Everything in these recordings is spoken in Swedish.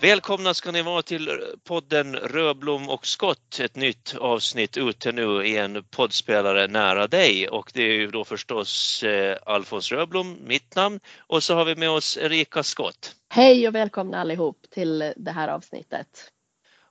Välkomna ska ni vara till podden Röblom och skott, ett nytt avsnitt ute nu i en poddspelare nära dig och det är ju då förstås eh, Alfons Röblom, mitt namn, och så har vi med oss Erika Skott. Hej och välkomna allihop till det här avsnittet.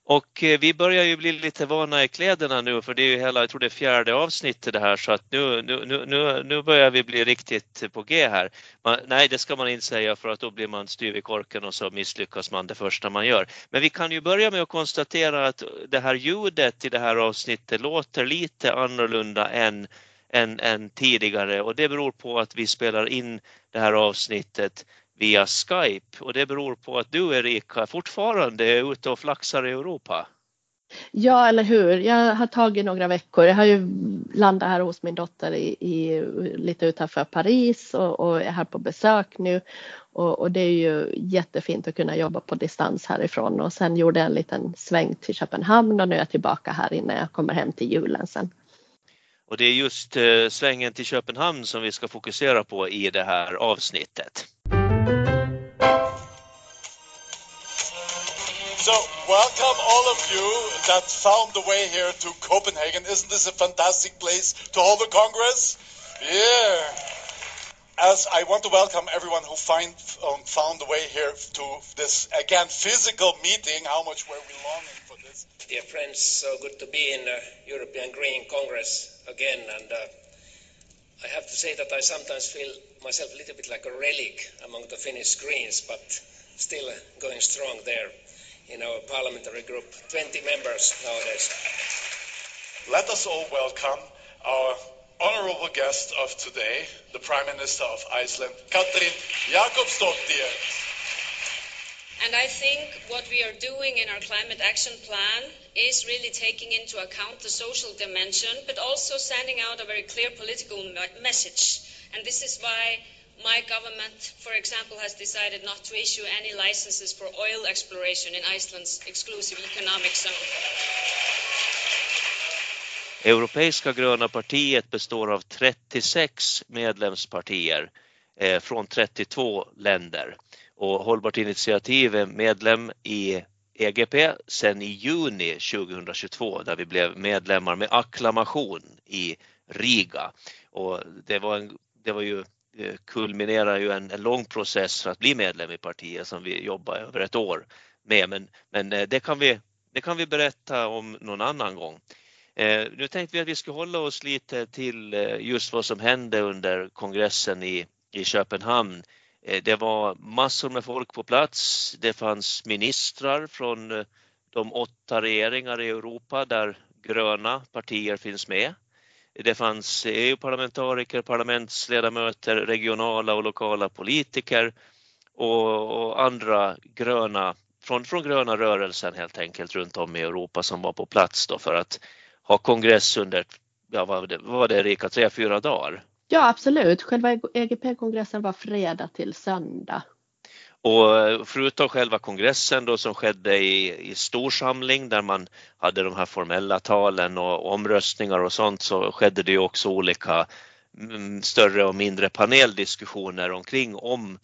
Och eh, vi börjar ju bli lite vana i kläderna nu för det är ju hela, jag tror det är fjärde avsnittet det här så att nu, nu, nu, nu börjar vi bli riktigt på G här. Man, nej, det ska man inte säga för att då blir man styv i korken och så misslyckas man det första man gör. Men vi kan ju börja med att konstatera att det här ljudet i det här avsnittet låter lite annorlunda än, än, än tidigare och det beror på att vi spelar in det här avsnittet via Skype och det beror på att du Erika fortfarande är ute och flaxar i Europa. Ja, eller hur. Jag har tagit några veckor. Jag har ju landat här hos min dotter i, i lite utanför Paris och, och, är här på besök nu. Och, och, det är ju jättefint att kunna jobba på distans härifrån och sen gjorde jag en liten sväng till Köpenhamn och nu är jag tillbaka här innan jag kommer hem till julen sen. Och det är just eh, svängen till Köpenhamn som vi ska fokusera på i det här avsnittet. So, welcome all of you that found the way here to Copenhagen. Isn't this a fantastic place to hold a Congress? Yeah. As I want to welcome everyone who find, um, found the way here to this, again, physical meeting. How much were we longing for this? Dear friends, so good to be in the European Green Congress again. And uh, I have to say that I sometimes feel myself a little bit like a relic among the Finnish Greens, but still going strong there in our parliamentary group, 20 members nowadays. Let us all welcome our honorable guest of today, the Prime Minister of Iceland, Katrin Jakobsdottir. And I think what we are doing in our climate action plan is really taking into account the social dimension, but also sending out a very clear political message. And this is why my government, for example, has decided not to issue any licenses for oil exploration in Iceland's exclusive economic zone. Europeiska gröna partiet består av 36 medlemspartier eh, från 32 länder och Hållbart initiativ är medlem i EGP sedan i juni 2022 där vi blev medlemmar med acklamation i Riga. Och det var, en, det var ju eh, kulminerar ju en, en lång process för att bli medlem i partiet som vi jobbar över ett år med. Men, men eh, det, kan vi, det kan vi berätta om någon annan gång. Eh, nu tänkte vi att vi ska hålla oss lite till eh, just vad som hände under kongressen i, i Köpenhamn. Eh, det var massor med folk på plats. Det fanns ministrar från eh, de åtta regeringar i Europa där gröna partier finns med. Det fanns EU-parlamentariker, parlamentsledamöter, regionala och lokala politiker och, och, andra gröna, från, från gröna rörelsen helt enkelt runt om i Europa som var på plats då för att ha kongress under, ja vad var det, vad var det Erika, tre, fyra dagar? Ja absolut, själva EGP-kongressen var fredag till söndag. Och eh, förutom själva kongressen då som skedde i, i stor samling där man hade de här formella talen och omröstningar och sånt så skedde det också olika mm, större och mindre paneldiskussioner omkring om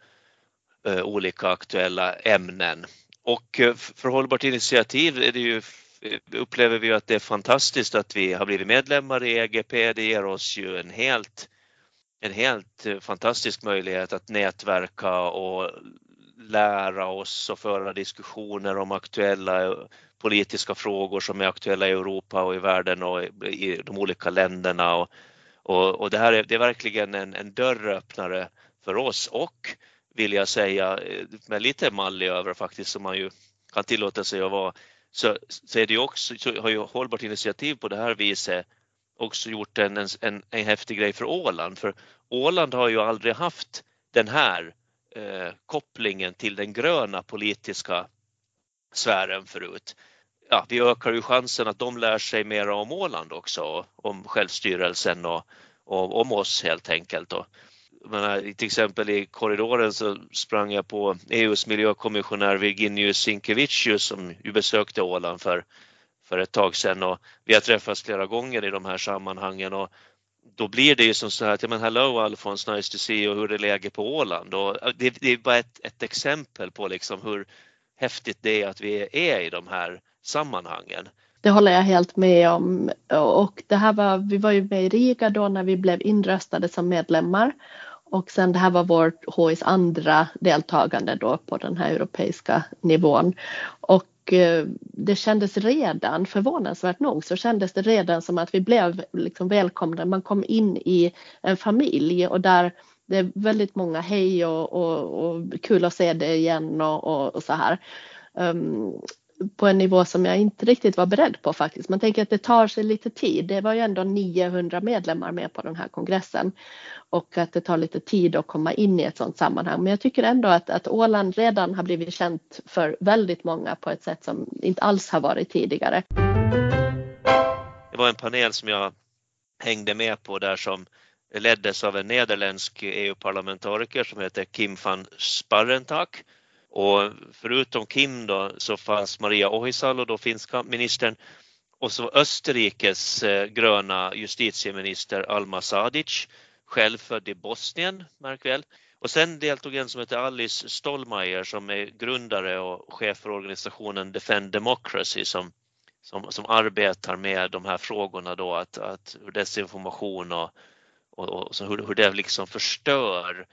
eh, olika aktuella ämnen. Och eh, för Hållbart initiativ är det ju, upplever vi att det är fantastiskt att vi har blivit medlemmar i EGP. Det ger oss ju en helt en helt eh, fantastisk möjlighet att nätverka och lära oss och föra diskussioner om aktuella eh, politiska frågor som är aktuella i Europa och i världen och i de olika länderna. Och, och, och det här är, det är verkligen en, en dörröppnare för oss och vill jag säga eh, med lite mallig över faktiskt som man ju kan tillåta sig att vara så, så är det också, så har ju Hållbart initiativ på det här viset också gjort en, en, en häftig grej för Åland för Åland har ju aldrig haft den här eh, kopplingen till den gröna politiska sfären förut. Ja, vi ökar ju chansen att de lär sig mer om Åland också, om självstyrelsen och, och om oss helt enkelt. Och, menar, till exempel i korridoren så sprang jag på EUs miljökommissionär Virginius Sinkevicius som ju besökte Åland för, för ett tag sedan och vi har träffats flera gånger i de här sammanhangen och då blir det ju som så här att, ja men hello Alfons, nice to see you, hur är läget på Åland? Och det, det är bara ett, ett exempel på liksom hur, häftigt det är att vi är i de här sammanhangen. Det håller jag helt med om och det här var, vi var ju med i Riga då när vi blev inröstade som medlemmar och sen det här var vårt HIs andra deltagande då på den här europeiska nivån och och eh, det kändes redan, förvånansvärt nog, så kändes det redan som att vi blev liksom välkomna. Man kom in i en familj och där det är väldigt många hej och, och, och kul att se dig igen och, och, och så här. Um, på en nivå som jag inte riktigt var beredd på faktiskt. Man tänker att det tar sig lite tid. Det var ju ändå 900 medlemmar med på den här kongressen och att det tar lite tid att komma in i ett sådant sammanhang. Men jag tycker ändå att, att Åland redan har blivit känt för väldigt många på ett sätt som inte alls har varit tidigare. Det var en panel som jag hängde med på där som leddes av en nederländsk EU-parlamentariker som heter Kim van Sparrentak och förutom Kim då så fanns Maria Ohisalo, då finska ministern, och så Österrikes eh, gröna justitieminister Alma Sadic, själv född i Bosnien, märk väl. Och sen deltog en som heter Alice Stollmeyer som är grundare och chef för organisationen Defend Democracy som, som, som arbetar med de här frågorna då, att, att desinformation och, och, och hur, hur det liksom förstör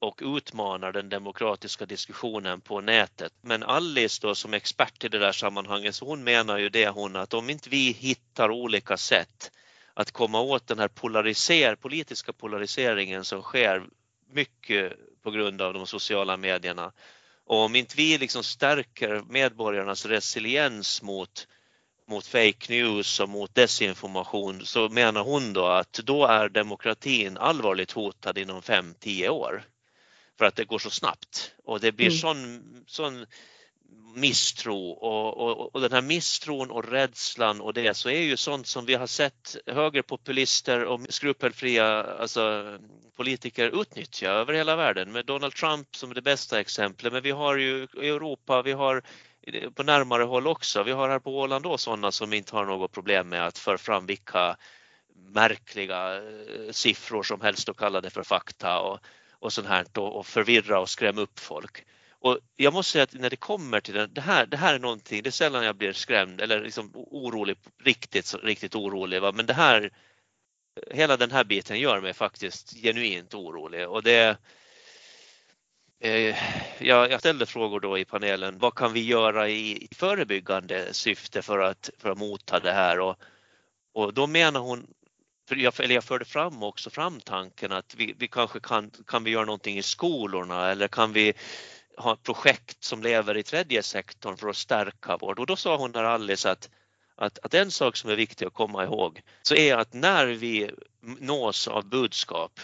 och utmanar den demokratiska diskussionen på nätet. Men Alice då som expert i det där sammanhanget, så hon menar ju det hon att om inte vi hittar olika sätt att komma åt den här polariser, politiska polariseringen som sker mycket på grund av de sociala medierna. Och om inte vi liksom stärker medborgarnas resiliens mot, mot fake news och mot desinformation så menar hon då att då är demokratin allvarligt hotad inom 5-10 år för att det går så snabbt. Och det blir mm. sån, sån misstro. Och, och, och, den här misstron och rädslan och det så är ju sånt som vi har sett högerpopulister och skrupelfria alltså, politiker utnyttja över hela världen med Donald Trump som det bästa exemplet. Men vi har ju i Europa, vi har på närmare håll också, vi har här på Åland då sådana som inte har något problem med att föra fram vilka märkliga eh, siffror som helst och kalla det för fakta. Och, och sånt här och förvirra och skrämma upp folk. Och jag måste säga att när det kommer till det, här, det här är någonting, det är sällan jag blir skrämd eller liksom orolig, riktigt, riktigt orolig, va? men det här, hela den här biten gör mig faktiskt genuint orolig och det eh, jag, ställde frågor då i panelen, vad kan vi göra i förebyggande syfte för att, för att mota det här? Och, och då menar hon jag, eller jag förde fram också fram tanken att vi, vi kanske kan, kan vi göra någonting i skolorna eller kan vi ha projekt som lever i tredje sektorn för att stärka vård och då sa hon där Alice att, att, att en sak som är viktig att komma ihåg så är att när vi nås av budskap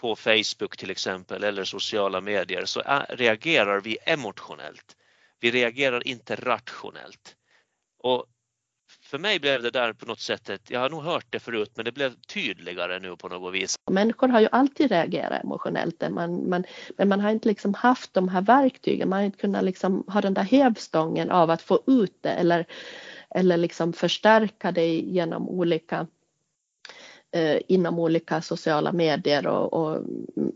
på Facebook till exempel eller sociala medier så är, reagerar vi emotionellt. Vi reagerar inte rationellt. Och för mig blev det där på något sätt, jag har nog hört det förut, men det blev tydligare nu på något vis. Människor har ju alltid reagerat emotionellt, man, man, men man har inte liksom haft de här verktygen, man har inte kunnat liksom ha den där hävstången av att få ut det eller, eller liksom förstärka det genom olika eh, inom olika sociala medier och, och,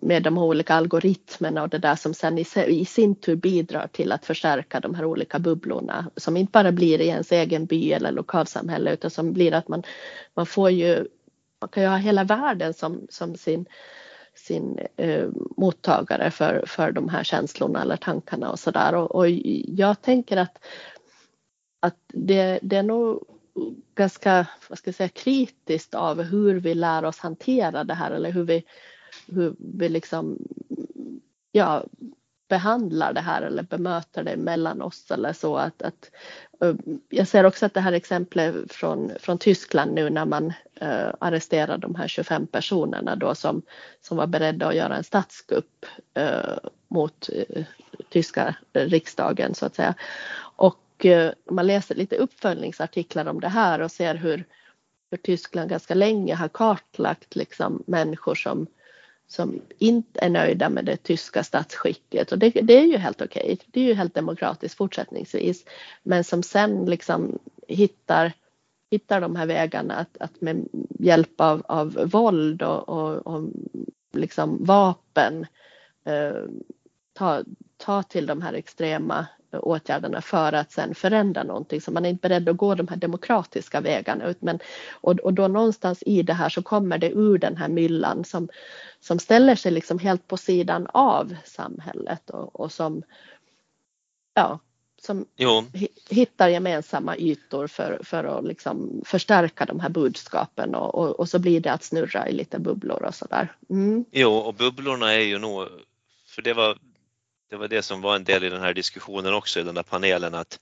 med de olika algoritmerna och det där som sen i, i, sin tur bidrar till att förstärka de här olika bubblorna som inte bara blir i ens egen by eller lokalsamhälle utan som blir att man, man får ju, man kan ju ha hela världen som, som sin sin eh, mottagare för, för de här känslorna eller tankarna och sådär. Och, och jag tänker att, att det, det är nog ganska vad ska jag säga, kritiskt av hur vi lär oss hantera det här eller hur vi, hur vi liksom, ja, behandlar det här eller bemöter det mellan oss eller så att, att eh, jag ser också att det här exemplet från, från Tyskland nu när man uh, arresterar de här 25 personerna då som, som var beredda att göra en statskupp uh, mot uh, tyska riksdagen så att säga. Och och eh, man läser lite uppföljningsartiklar om det här och ser hur, hur Tyskland ganska länge har kartlagt liksom människor som, som inte är nöjda med det tyska statsskicket och det, det är ju helt okej. Okay. Det är ju helt demokratiskt fortsättningsvis. Men som sen liksom hittar, hittar de här vägarna att, att med hjälp av, av våld och, och, och liksom vapen eh, ta, ta till de här extrema åtgärderna för att sen förändra någonting. Så man är inte beredd att gå de här demokratiska vägarna. Men, och, och då någonstans i det här så kommer det ur den här myllan som, som ställer sig liksom helt på sidan av samhället och, och som, ja, som jo. hittar gemensamma ytor för, för att liksom förstärka de här budskapen och, och, och, så blir det att snurra i lite bubblor och sådär. Mm. Jo, och bubblorna är ju nog, för det var det var det som var en del i den här diskussionen också i den där panelen att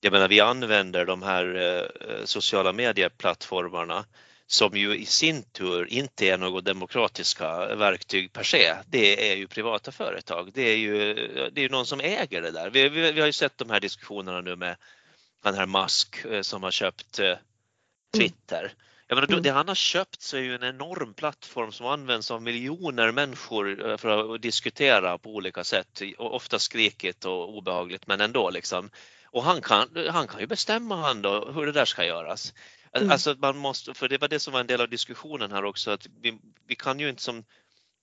jag menar vi använder de här eh, sociala medieplattformarna som ju i sin tur inte är något demokratiska verktyg per se. Det är ju privata företag. Det är ju, det är någon som äger det där. Vi, vi, vi har ju sett de här diskussionerna nu med den här Musk eh, som har köpt eh, Twitter. Jag menar, mm. Det han har köpt så är ju en enorm plattform som används av miljoner människor eh, för att diskutera på olika sätt, ofta skrikigt och obehagligt men ändå liksom. Och han kan, han kan ju bestämma han då hur det där ska göras. Mm. Alltså man måste, för det var det som var en del av diskussionen här också, att vi, vi kan ju inte som,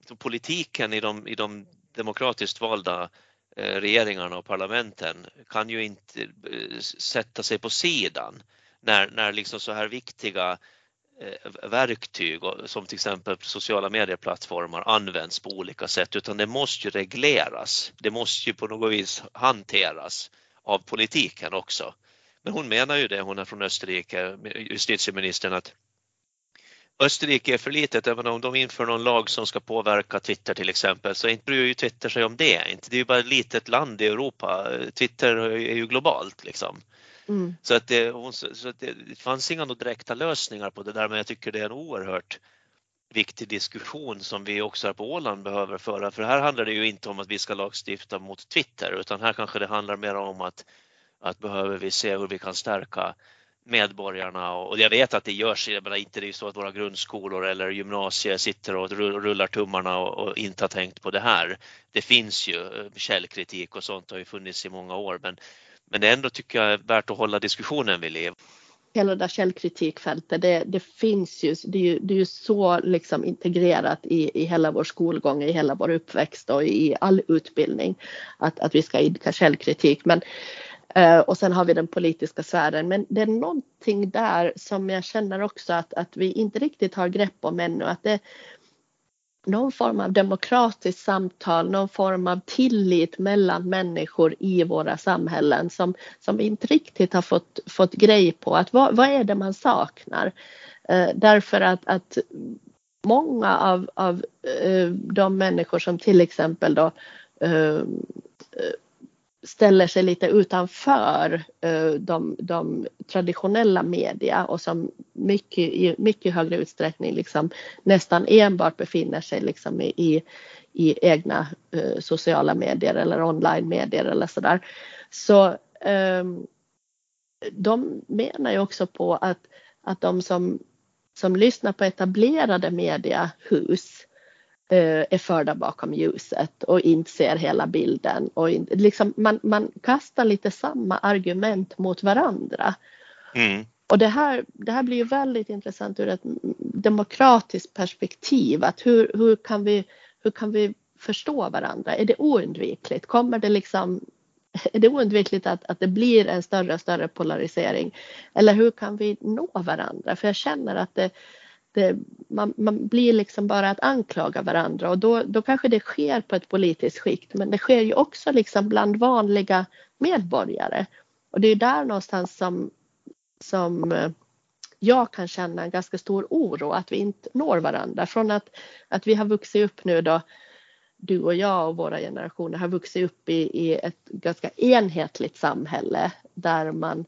som politiken i de, i de demokratiskt valda eh, regeringarna och parlamenten kan ju inte eh, sätta sig på sidan när, när liksom så här viktiga Eh, verktyg som till exempel sociala medieplattformar används på olika sätt utan det måste ju regleras. Det måste ju på något vis hanteras av politiken också. Men hon menar ju det, hon är från Österrike, justitieministern, att Österrike är för litet, även om de inför någon lag som ska påverka Twitter till exempel, så inte bryr ju Twitter sig om det. Det är ju bara ett litet land i Europa. Twitter är ju globalt liksom. Mm. Så, att det, så att det, det fanns inga direkta lösningar på det där men jag tycker det är en oerhört viktig diskussion som vi också här på Åland behöver föra. För här handlar det ju inte om att vi ska lagstifta mot Twitter utan här kanske det handlar mer om att, att behöver vi se hur vi kan stärka medborgarna och jag vet att det görs, jag menar inte det är så att våra grundskolor eller gymnasier sitter och rullar tummarna och, inte har tänkt på det här. Det finns ju eh, källkritik och sånt har ju funnits i många år men men det ändå tycker jag är värt att hålla diskussionen vid liv. Hela det där källkritikfältet, det, det finns ju, det är ju, det är ju så liksom integrerat i, i hela vår skolgång, i hela vår uppväxt och i all utbildning att, att vi ska idka källkritik. Men, eh, och sen har vi den politiska sfären. Men det är någonting där som jag känner också att, att vi inte riktigt har grepp om ännu. Att det, någon form av demokratiskt samtal, någon form av tillit mellan människor i våra samhällen som, som vi inte riktigt har fått, fått grej på. Att vad, vad är det man saknar? Eh, därför att, att många av, av eh, de människor som till exempel då eh, eh ställer sig lite utanför eh, de, de, traditionella media och som mycket, i mycket högre utsträckning liksom nästan enbart befinner sig liksom i, i, egna eh, sociala medier eller online-medier eller sådär. Så ehm, de menar ju också på att, att de som, som lyssnar på etablerade mediehus är förda bakom ljuset och inte ser hela bilden. Och liksom man, man kastar lite samma argument mot varandra. Mm. Och det här, det här blir ju väldigt intressant ur ett demokratiskt perspektiv. Att hur, hur, kan vi, hur kan vi förstå varandra? Är det oundvikligt? Kommer det liksom är det oundvikligt att, att det blir en större och större polarisering? Eller hur kan vi nå varandra? För jag känner att det, det, eh, man, man, blir liksom bara att anklaga varandra och då, då kanske det sker på ett politiskt skikt men det sker ju också liksom bland vanliga medborgare. Och det är där någonstans som, som eh, jag kan känna en ganska stor oro att vi inte når varandra. Från att, att vi har vuxit upp nu då, du och jag och våra generationer har vuxit upp i, i ett ganska enhetligt samhälle där man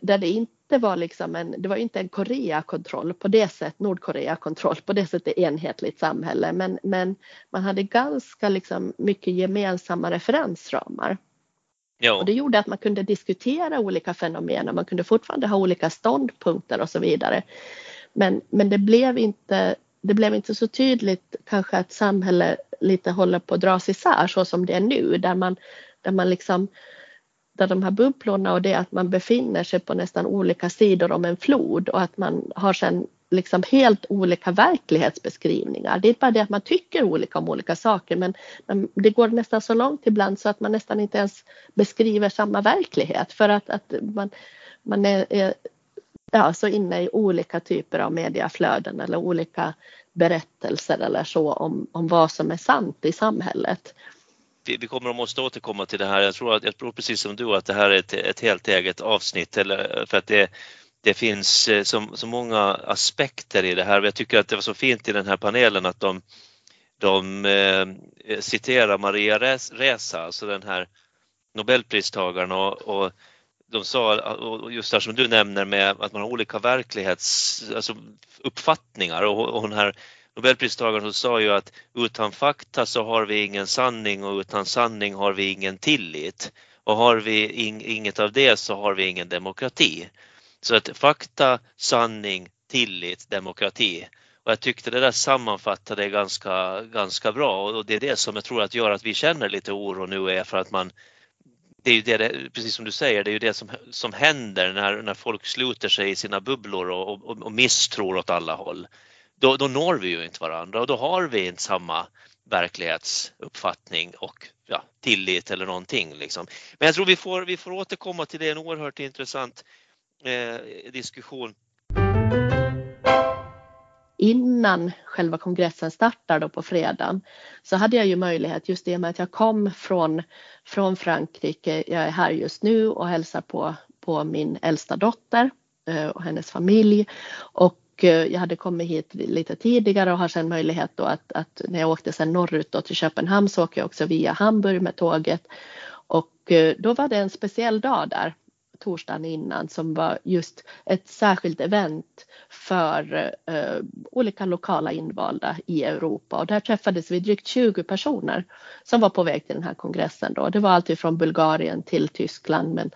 där det inte inte var liksom en, det var inte en Koreakontroll på det sättet, Nordkorea-kontroll på det sättet enhetligt samhälle, men, men man hade ganska liksom mycket gemensamma referensramar. Jo. Och det gjorde att man kunde diskutera olika fenomen och man kunde fortfarande ha olika ståndpunkter och så vidare. Men, men det, blev inte, det blev inte så tydligt kanske att samhället lite håller på att dras isär så som det är nu där man, där man liksom där de här bubblorna och det att man befinner sig på nästan olika sidor om en flod och att man har sen liksom helt olika verklighetsbeskrivningar. Det är bara det att man tycker olika om olika saker men, men det går nästan så långt ibland så att man nästan inte ens beskriver samma verklighet för att, att man, man är, är ja, så inne i olika typer av mediaflöden eller olika berättelser eller så om, om vad som är sant i samhället. Vi, vi kommer att måste återkomma till det här. Jag tror, att, jag tror precis som du att det här är ett, ett helt eget avsnitt eller, för att det, det finns eh, så, så många aspekter i det här. Jag tycker att det var så fint i den här panelen att de, de eh, citerar Maria Reza, alltså den här Nobelpristagaren och, och de sa, och just det som du nämner med att man har olika verklighetsuppfattningar alltså och, och hon här Nobelpristagaren sa ju att utan fakta så har vi ingen sanning och utan sanning har vi ingen tillit. Och har vi in, inget av det så har vi ingen demokrati. Så att fakta, sanning, tillit, demokrati. Och jag tyckte det där sammanfattade ganska, ganska bra och det är det som jag tror att gör att vi känner lite oro nu är för att man det är ju det, precis som du säger, det är ju det som, som händer när, när folk sluter sig i sina bubblor och, och, och misstror åt alla håll. Då, då når vi ju inte varandra och då har vi inte samma verklighetsuppfattning och ja, tillit eller någonting. Liksom. Men jag tror vi får, vi får återkomma till det, en oerhört intressant eh, diskussion. Innan själva kongressen startar då på fredagen så hade jag ju möjlighet just i och med att jag kom från, från Frankrike. Jag är här just nu och hälsar på, på min äldsta dotter eh, och hennes familj och Eh, jag hade kommit hit lite tidigare och har sedan möjlighet då att, att när jag åkte sen norrut då till Köpenhamn så åker jag också via Hamburg med tåget och eh, då var det en speciell dag där torsdagen innan som var just ett särskilt event för eh, olika lokala invalda i Europa och där träffades vi drygt 20 personer som var på väg till den här kongressen då. Det var allt från Bulgarien till Tyskland men,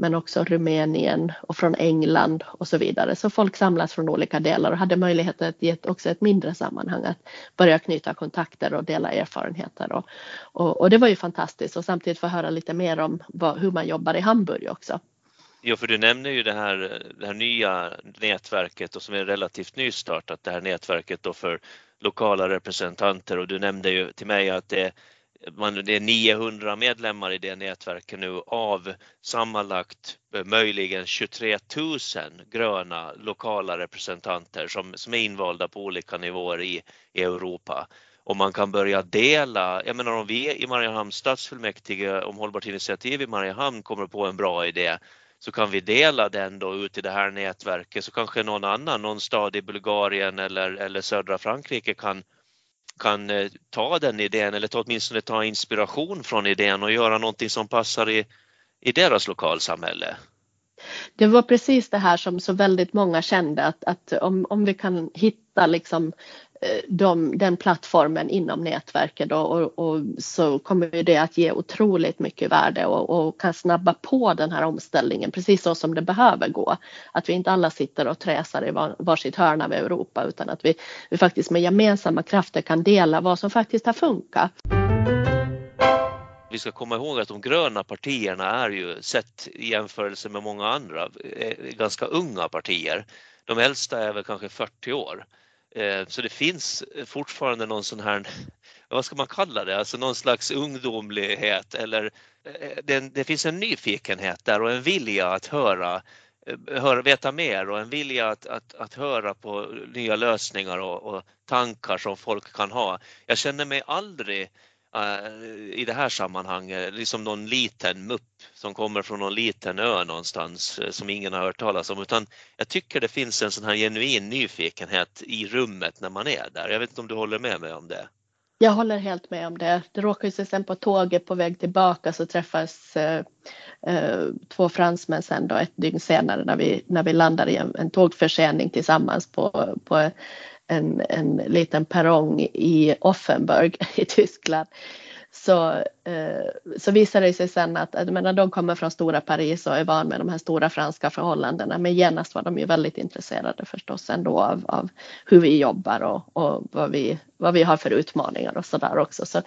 men också Rumänien och från England och så vidare. Så folk samlas från olika delar och hade möjlighet att i ett, också ett mindre sammanhang att börja knyta kontakter och dela erfarenheter och, och, och det var ju fantastiskt och samtidigt få höra lite mer om vad, hur man jobbar i Hamburg också. Ja, för du nämner ju det här, det här nya nätverket och som är relativt nystartat, det här nätverket då för lokala representanter och du nämnde ju till mig att det, man, det är 900 medlemmar i det nätverket nu av sammanlagt eh, möjligen 23 000 gröna lokala representanter som, som är invalda på olika nivåer i, i Europa. Och man kan börja dela, jag menar om vi i Mariehamns stadsfullmäktige om hållbart initiativ i Mariehamn kommer på en bra idé så kan vi dela den då ut i det här nätverket. Så kanske någon annan, någon stad i Bulgarien eller, eller södra Frankrike kan, kan eh, ta den idén eller åtminstone ta inspiration från idén och göra någonting som passar i, i deras lokalsamhälle. Det var precis det här som så väldigt många kände att, att om, om vi kan hitta liksom Eh, de, den plattformen inom nätverket och, och, och, så kommer det att ge otroligt mycket värde och, och, kan snabba på den här omställningen precis så som det behöver gå. Att vi inte alla sitter och träsar i var, varsitt hörn av Europa utan att vi, vi faktiskt med gemensamma krafter kan dela vad som faktiskt har funkat. Vi ska komma ihåg att de gröna partierna är ju sett i jämförelse med många andra eh, ganska unga partier. De äldsta är väl kanske 40 år. Eh, så det finns eh, fortfarande någon sån här, vad ska man kalla det, alltså någon slags ungdomlighet eller eh, det, det finns en nyfikenhet där och en vilja att höra, höra veta mer och en vilja att, att, att höra på nya lösningar och, och tankar som folk kan ha. Jag känner mig aldrig Eh, i det här sammanhanget, liksom någon liten mupp som kommer från någon liten ö någonstans eh, som ingen har hört talas om, utan jag tycker det finns en sån här genuin nyfikenhet i rummet när man är där. Jag vet inte om du håller med mig om det? Jag håller helt med om det. Det råkade sig sen på tåget på väg tillbaka så träffas eh, eh, två fransmän sen då ett dygn senare när vi, när vi landar i en, en tågförsening tillsammans på, på en, en liten perrong i Offenburg i Tyskland så, eh, så visar det sig sen att, att menar, de kommer från stora Paris och är van med de här stora franska förhållandena men genast var de ju väldigt intresserade förstås ändå av, av hur vi jobbar och, och vad, vi, vad vi har för utmaningar och sådär också. Så,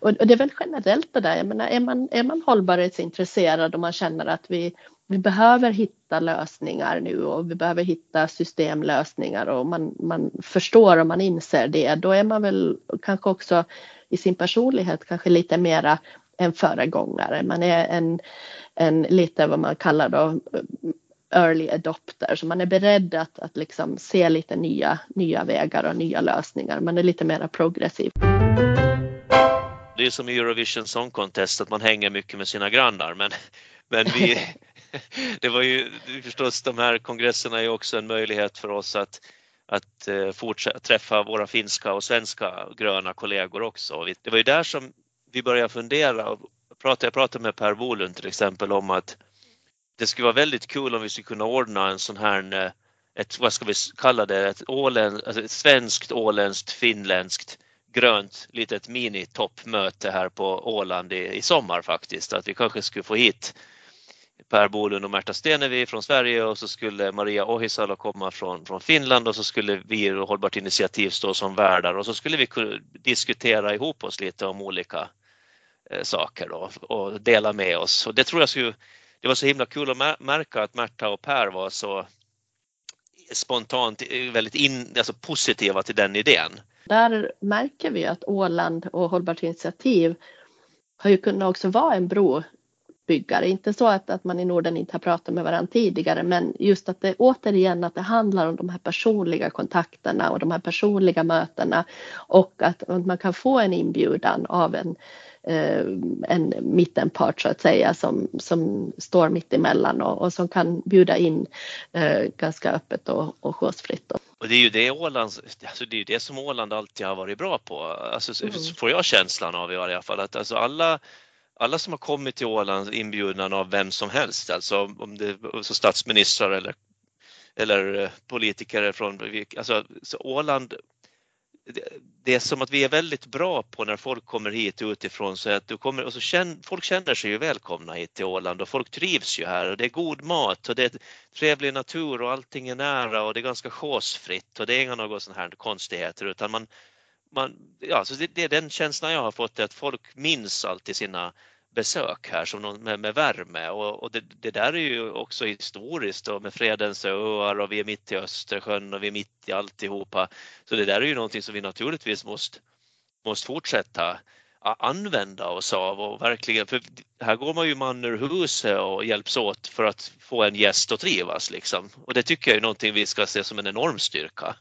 och, och, det är väl generellt det där, jag menar, är man, är man hållbarhetsintresserad och man känner att vi vi behöver hitta lösningar nu och vi behöver hitta systemlösningar och man, man förstår och man inser det, då är man väl kanske också i sin personlighet kanske lite mera en föregångare. Man är en, en lite vad man kallar då early adopter, så man är beredd att, att liksom se lite nya, nya vägar och nya lösningar. Man är lite mera progressiv. Det är som i Eurovision Song Contest att man hänger mycket med sina grannar men, men vi, det var ju förstås de här kongresserna är också en möjlighet för oss att, att eh, fortsätta träffa våra finska och svenska gröna kollegor också. Det var ju där som vi började fundera. Jag pratade med Per Bolund till exempel om att det skulle vara väldigt kul om vi skulle kunna ordna en sån här, eh, ett, vad ska vi kalla det, ett, ålän, alltså ett svenskt, åländskt, finländskt grönt litet minitoppmöte här på Åland i, i sommar faktiskt. Att vi kanske skulle få hit Per Bolund och Märta Stenevi från Sverige och så skulle Maria Ohisalo komma från, från Finland och så skulle vi och Hållbart initiativ stå som värdar och så skulle vi diskutera ihop oss lite om olika eh, saker då, och dela med oss. Och det tror jag skulle, det var så himla kul att märka att Märta och Per var så spontant eh, väldigt in, alltså positiva till den idén. Där märker vi att Åland och Hållbart initiativ har ju kunnat också vara en bro byggare. Inte så att, att man i Norden inte har pratat med varandra tidigare men just att det återigen att det handlar om de här personliga kontakterna och de här personliga mötena och att, att man kan få en inbjudan av en, eh, en mittenpart så att säga som, som står mitt emellan och, och som kan bjuda in eh, ganska öppet och, och chosefritt. Och det är ju det Åland, alltså det är det som Åland alltid har varit bra på, alltså, mm. får jag känslan av i alla fall, att alltså alla alla som har kommit till Åland inbjudan av vem som helst, alltså om det är statsministrar eller, eller eh, politiker från, alltså Åland det är som att vi är väldigt bra på när folk kommer hit utifrån så att du kommer, och så känner, folk känner sig ju välkomna hit till Åland och folk trivs ju här och det är god mat och det är trevlig natur och allting är nära och det är ganska chosefritt och det är inga några sådana här konstigheter utan man, man ja, så det, det är den känslan jag har fått att folk minns alltid sina besök här som någon, med, med värme och, och det, det, där är ju också historiskt då, med Fredens öar och vi är mitt i Östersjön och vi är mitt i alltihopa. Så det där är ju någonting som vi naturligtvis måste, måste fortsätta använda oss av och verkligen, för här går man ju man ur huset och hjälps åt för att få en gäst att trivas liksom. Och det tycker jag är någonting vi ska se som en enorm styrka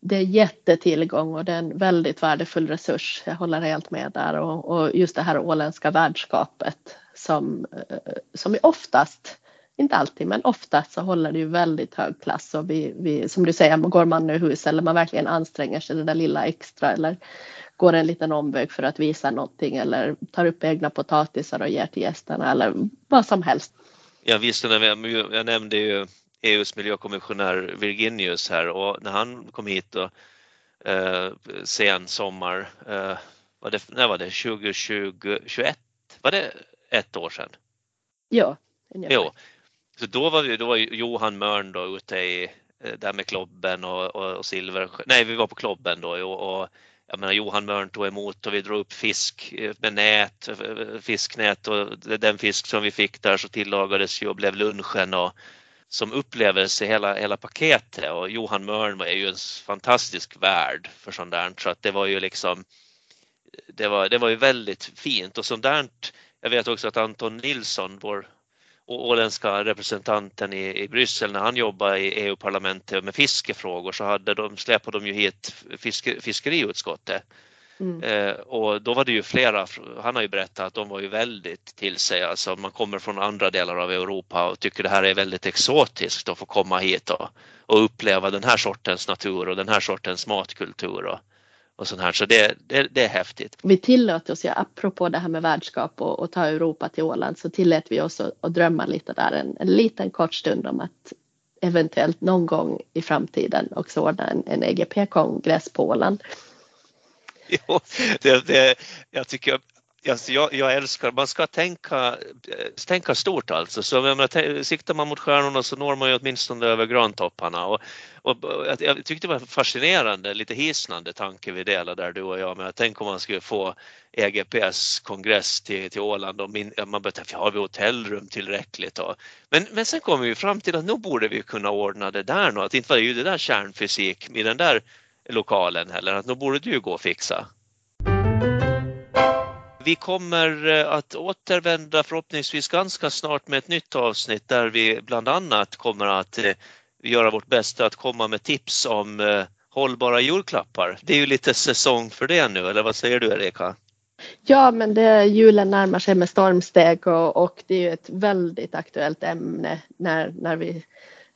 det är jättetillgång och det är en väldigt värdefull resurs. Jag håller helt med där och, och just det här åländska värdskapet som, eh, som är oftast, inte alltid, men oftast så håller det ju väldigt hög klass och vi, vi som du säger, går man ur hus eller man verkligen anstränger sig det där lilla extra eller går en liten omväg för att visa någonting eller tar upp egna potatisar och ger till gästerna eller vad som helst. Ja visst, jag nämnde ju EUs miljökommissionär Virginius här och när han kom hit då, eh, sen sommar, eh, var det, när var det, 2021? Var det ett år sedan? Ja. Jo. Så då var, vi, då var Johan Mörn då ute i, eh, där med klobben och, och, och silver, nej vi var på klobben då och, och jag menar Johan Mörn tog emot och vi drog upp fisk eh, med nät, eh, fisknät och den fisk som vi fick där så tillagades ju och blev lunchen och som upplevelse hela, hela paketet. Och Johan Mörn är ju en fantastisk värld för sånt där. Så att det var ju liksom det var, det var ju väldigt fint. Och sånt där, jag vet också att Anton Nilsson, vår åländska representanten i, i Bryssel, när han jobbade i EU-parlamentet med fiskefrågor så hade de, släpade de ju hit fiske, fiskeriutskottet. Mm. Eh, och då var det ju flera, han har ju berättat att de var ju väldigt till sig, alltså man kommer från andra delar av Europa och tycker det här är väldigt exotiskt att få komma hit och, och uppleva den här sortens natur och den här sortens matkultur och, och sånt här. Så det, det, det är häftigt. Vi tillåter oss, ja, apropå det här med värdskap och, och ta Europa till Åland, så tillät vi oss att, att drömma lite där en, en liten kort stund om att eventuellt någon gång i framtiden också ordna en, en EGP-kongress på Åland. jo, det, det, jag tycker Alltså jag, jag, älskar, man ska tänka, eh, tänka stort alltså. Så jag menar, siktar man mot stjärnorna så når man ju åtminstone över grantopparna. Och, och, jag tyckte det var fascinerande, lite hisnande tanke vi delade där du och jag. Men tänk om man skulle få EGPs kongress till, till Åland och min, man började tänka, har vi hotellrum tillräckligt? Och, men, men sen kom vi fram till att nog borde vi kunna ordna det där. Att inte var det ju det där kärnfysik i den där lokalen heller, att då borde du ju gå och fixa. Vi kommer eh, att återvända förhoppningsvis ganska snart med ett nytt avsnitt där vi bland annat kommer att eh, göra vårt bästa att komma med tips om eh, hållbara julklappar. Det är ju lite säsong för det nu, eller vad säger du Erika? Ja, men det, julen närmar sig med stormsteg och, och det är ju ett väldigt aktuellt ämne när, när vi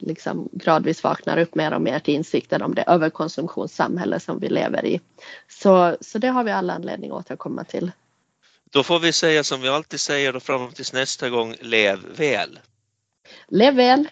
liksom gradvis vaknar upp mer och mer till insikten om det överkonsumtionssamhälle som vi lever i. Så, så det har vi alla anledning att återkomma till. Då får vi säga som vi alltid säger och fram tills nästa gång, lev väl! Lev väl!